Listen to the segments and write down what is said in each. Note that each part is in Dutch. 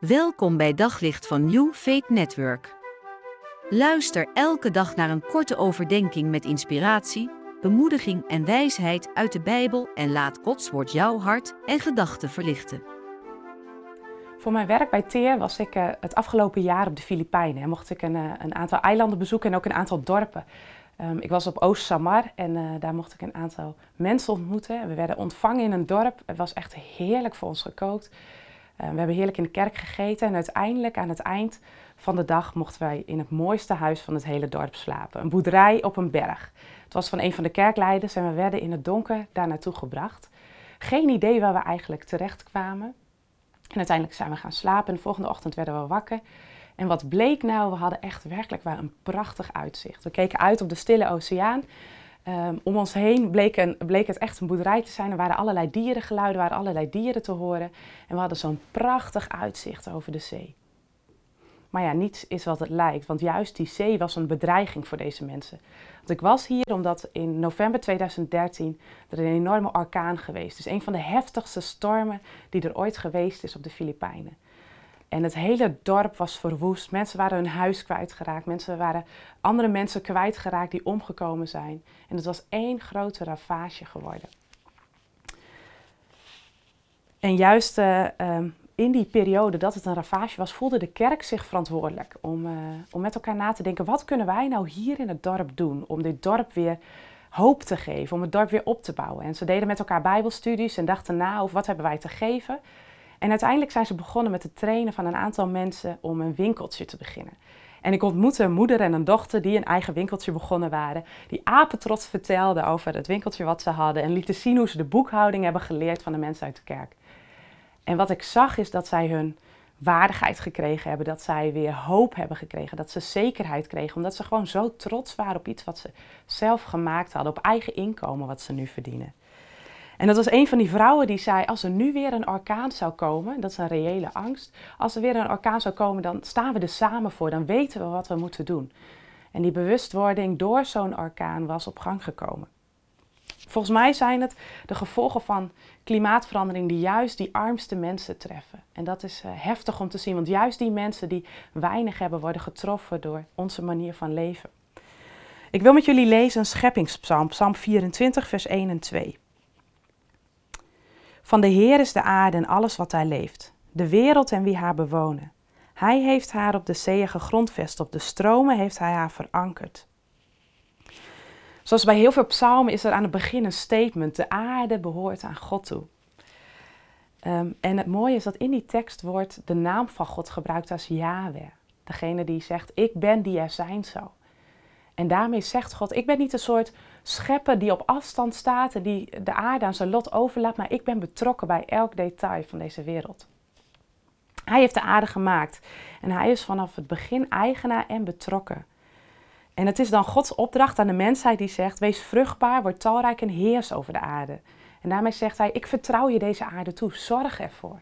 Welkom bij Daglicht van New Faith Network. Luister elke dag naar een korte overdenking met inspiratie, bemoediging en wijsheid uit de Bijbel en laat Gods woord jouw hart en gedachten verlichten. Voor mijn werk bij TEER was ik uh, het afgelopen jaar op de Filipijnen. En mocht ik een, uh, een, aantal eilanden bezoeken en ook een aantal dorpen. Um, ik was op Oost Samar en uh, daar mocht ik een aantal mensen ontmoeten. We werden ontvangen in een dorp. Het was echt heerlijk voor ons gekookt. Uh, we hebben heerlijk in de kerk gegeten en uiteindelijk aan het eind van de dag mochten wij in het mooiste huis van het hele dorp slapen. Een boerderij op een berg. Het was van een van de kerkleiders en we werden in het donker daar naartoe gebracht. Geen idee waar we eigenlijk terecht kwamen. En uiteindelijk zijn we gaan slapen en de volgende ochtend werden we wakker. En wat bleek nou? We hadden echt werkelijk wel een prachtig uitzicht. We keken uit op de stille oceaan. Um, om ons heen bleek, bleek, het echt een boerderij te zijn. Er waren allerlei dierengeluiden, er waren allerlei dieren te horen. En we hadden zo'n prachtig uitzicht over de zee. Maar ja, niets is wat het lijkt, want juist die zee was een bedreiging voor deze mensen. Want ik was hier omdat in november 2013 er een enorme orkaan geweest is. Een van de heftigste stormen die er ooit geweest is op de Filipijnen. En het hele dorp was verwoest. Mensen waren hun huis kwijtgeraakt. Mensen waren andere mensen kwijtgeraakt die omgekomen zijn. En het was één grote ravage geworden. En juist uh, um, in die periode dat het een ravage was, voelde de kerk zich verantwoordelijk om, uh, om met elkaar na te denken: wat kunnen wij nou hier in het dorp doen om dit dorp weer hoop te geven, om het dorp weer op te bouwen? En ze deden met elkaar Bijbelstudies en dachten na over wat hebben wij te geven. En uiteindelijk zijn ze begonnen met het trainen van een aantal mensen om een winkeltje te beginnen. En ik ontmoette een moeder en een dochter die een eigen winkeltje begonnen waren. Die apetrots vertelden over het winkeltje wat ze hadden. En lieten zien hoe ze de boekhouding hebben geleerd van de mensen uit de kerk. En wat ik zag is dat zij hun waardigheid gekregen hebben. Dat zij weer hoop hebben gekregen. Dat ze zekerheid kregen. Omdat ze gewoon zo trots waren op iets wat ze zelf gemaakt hadden. Op eigen inkomen wat ze nu verdienen. En dat was een van die vrouwen die zei: Als er nu weer een orkaan zou komen, dat is een reële angst. Als er weer een orkaan zou komen, dan staan we er samen voor. Dan weten we wat we moeten doen. En die bewustwording door zo'n orkaan was op gang gekomen. Volgens mij zijn het de gevolgen van klimaatverandering die juist die armste mensen treffen. En dat is uh, heftig om te zien, want juist die mensen die weinig hebben, worden getroffen door onze manier van leven. Ik wil met jullie lezen een scheppingspsalm, Psalm 24, vers 1 en 2. Van de Heer is de aarde en alles wat daar leeft, de wereld en wie haar bewonen. Hij heeft haar op de zeeën gegrondvest, op de stromen heeft hij haar verankerd. Zoals bij heel veel psalmen is er aan het begin een statement: de aarde behoort aan God toe. Um, en het mooie is dat in die tekst wordt de naam van God gebruikt als Yahweh. Degene die zegt: Ik ben die er zijn zou. En daarmee zegt God: Ik ben niet een soort schepper die op afstand staat en die de aarde aan zijn lot overlaat, maar ik ben betrokken bij elk detail van deze wereld. Hij heeft de aarde gemaakt en hij is vanaf het begin eigenaar en betrokken. En het is dan Gods opdracht aan de mensheid die zegt: Wees vruchtbaar, word talrijk en heers over de aarde. En daarmee zegt hij: Ik vertrouw je deze aarde toe, zorg ervoor.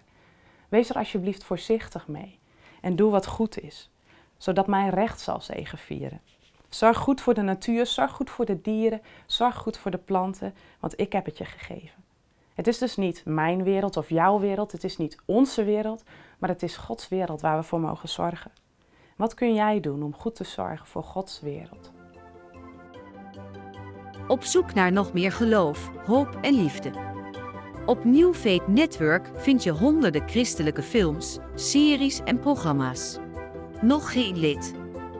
Wees er alsjeblieft voorzichtig mee en doe wat goed is, zodat mijn recht zal zegevieren. Zorg goed voor de natuur, zorg goed voor de dieren, zorg goed voor de planten, want ik heb het je gegeven. Het is dus niet mijn wereld of jouw wereld, het is niet onze wereld, maar het is Gods wereld waar we voor mogen zorgen. Wat kun jij doen om goed te zorgen voor Gods wereld? Op zoek naar nog meer geloof, hoop en liefde. Op New Network vind je honderden christelijke films, series en programma's. Nog geen lid?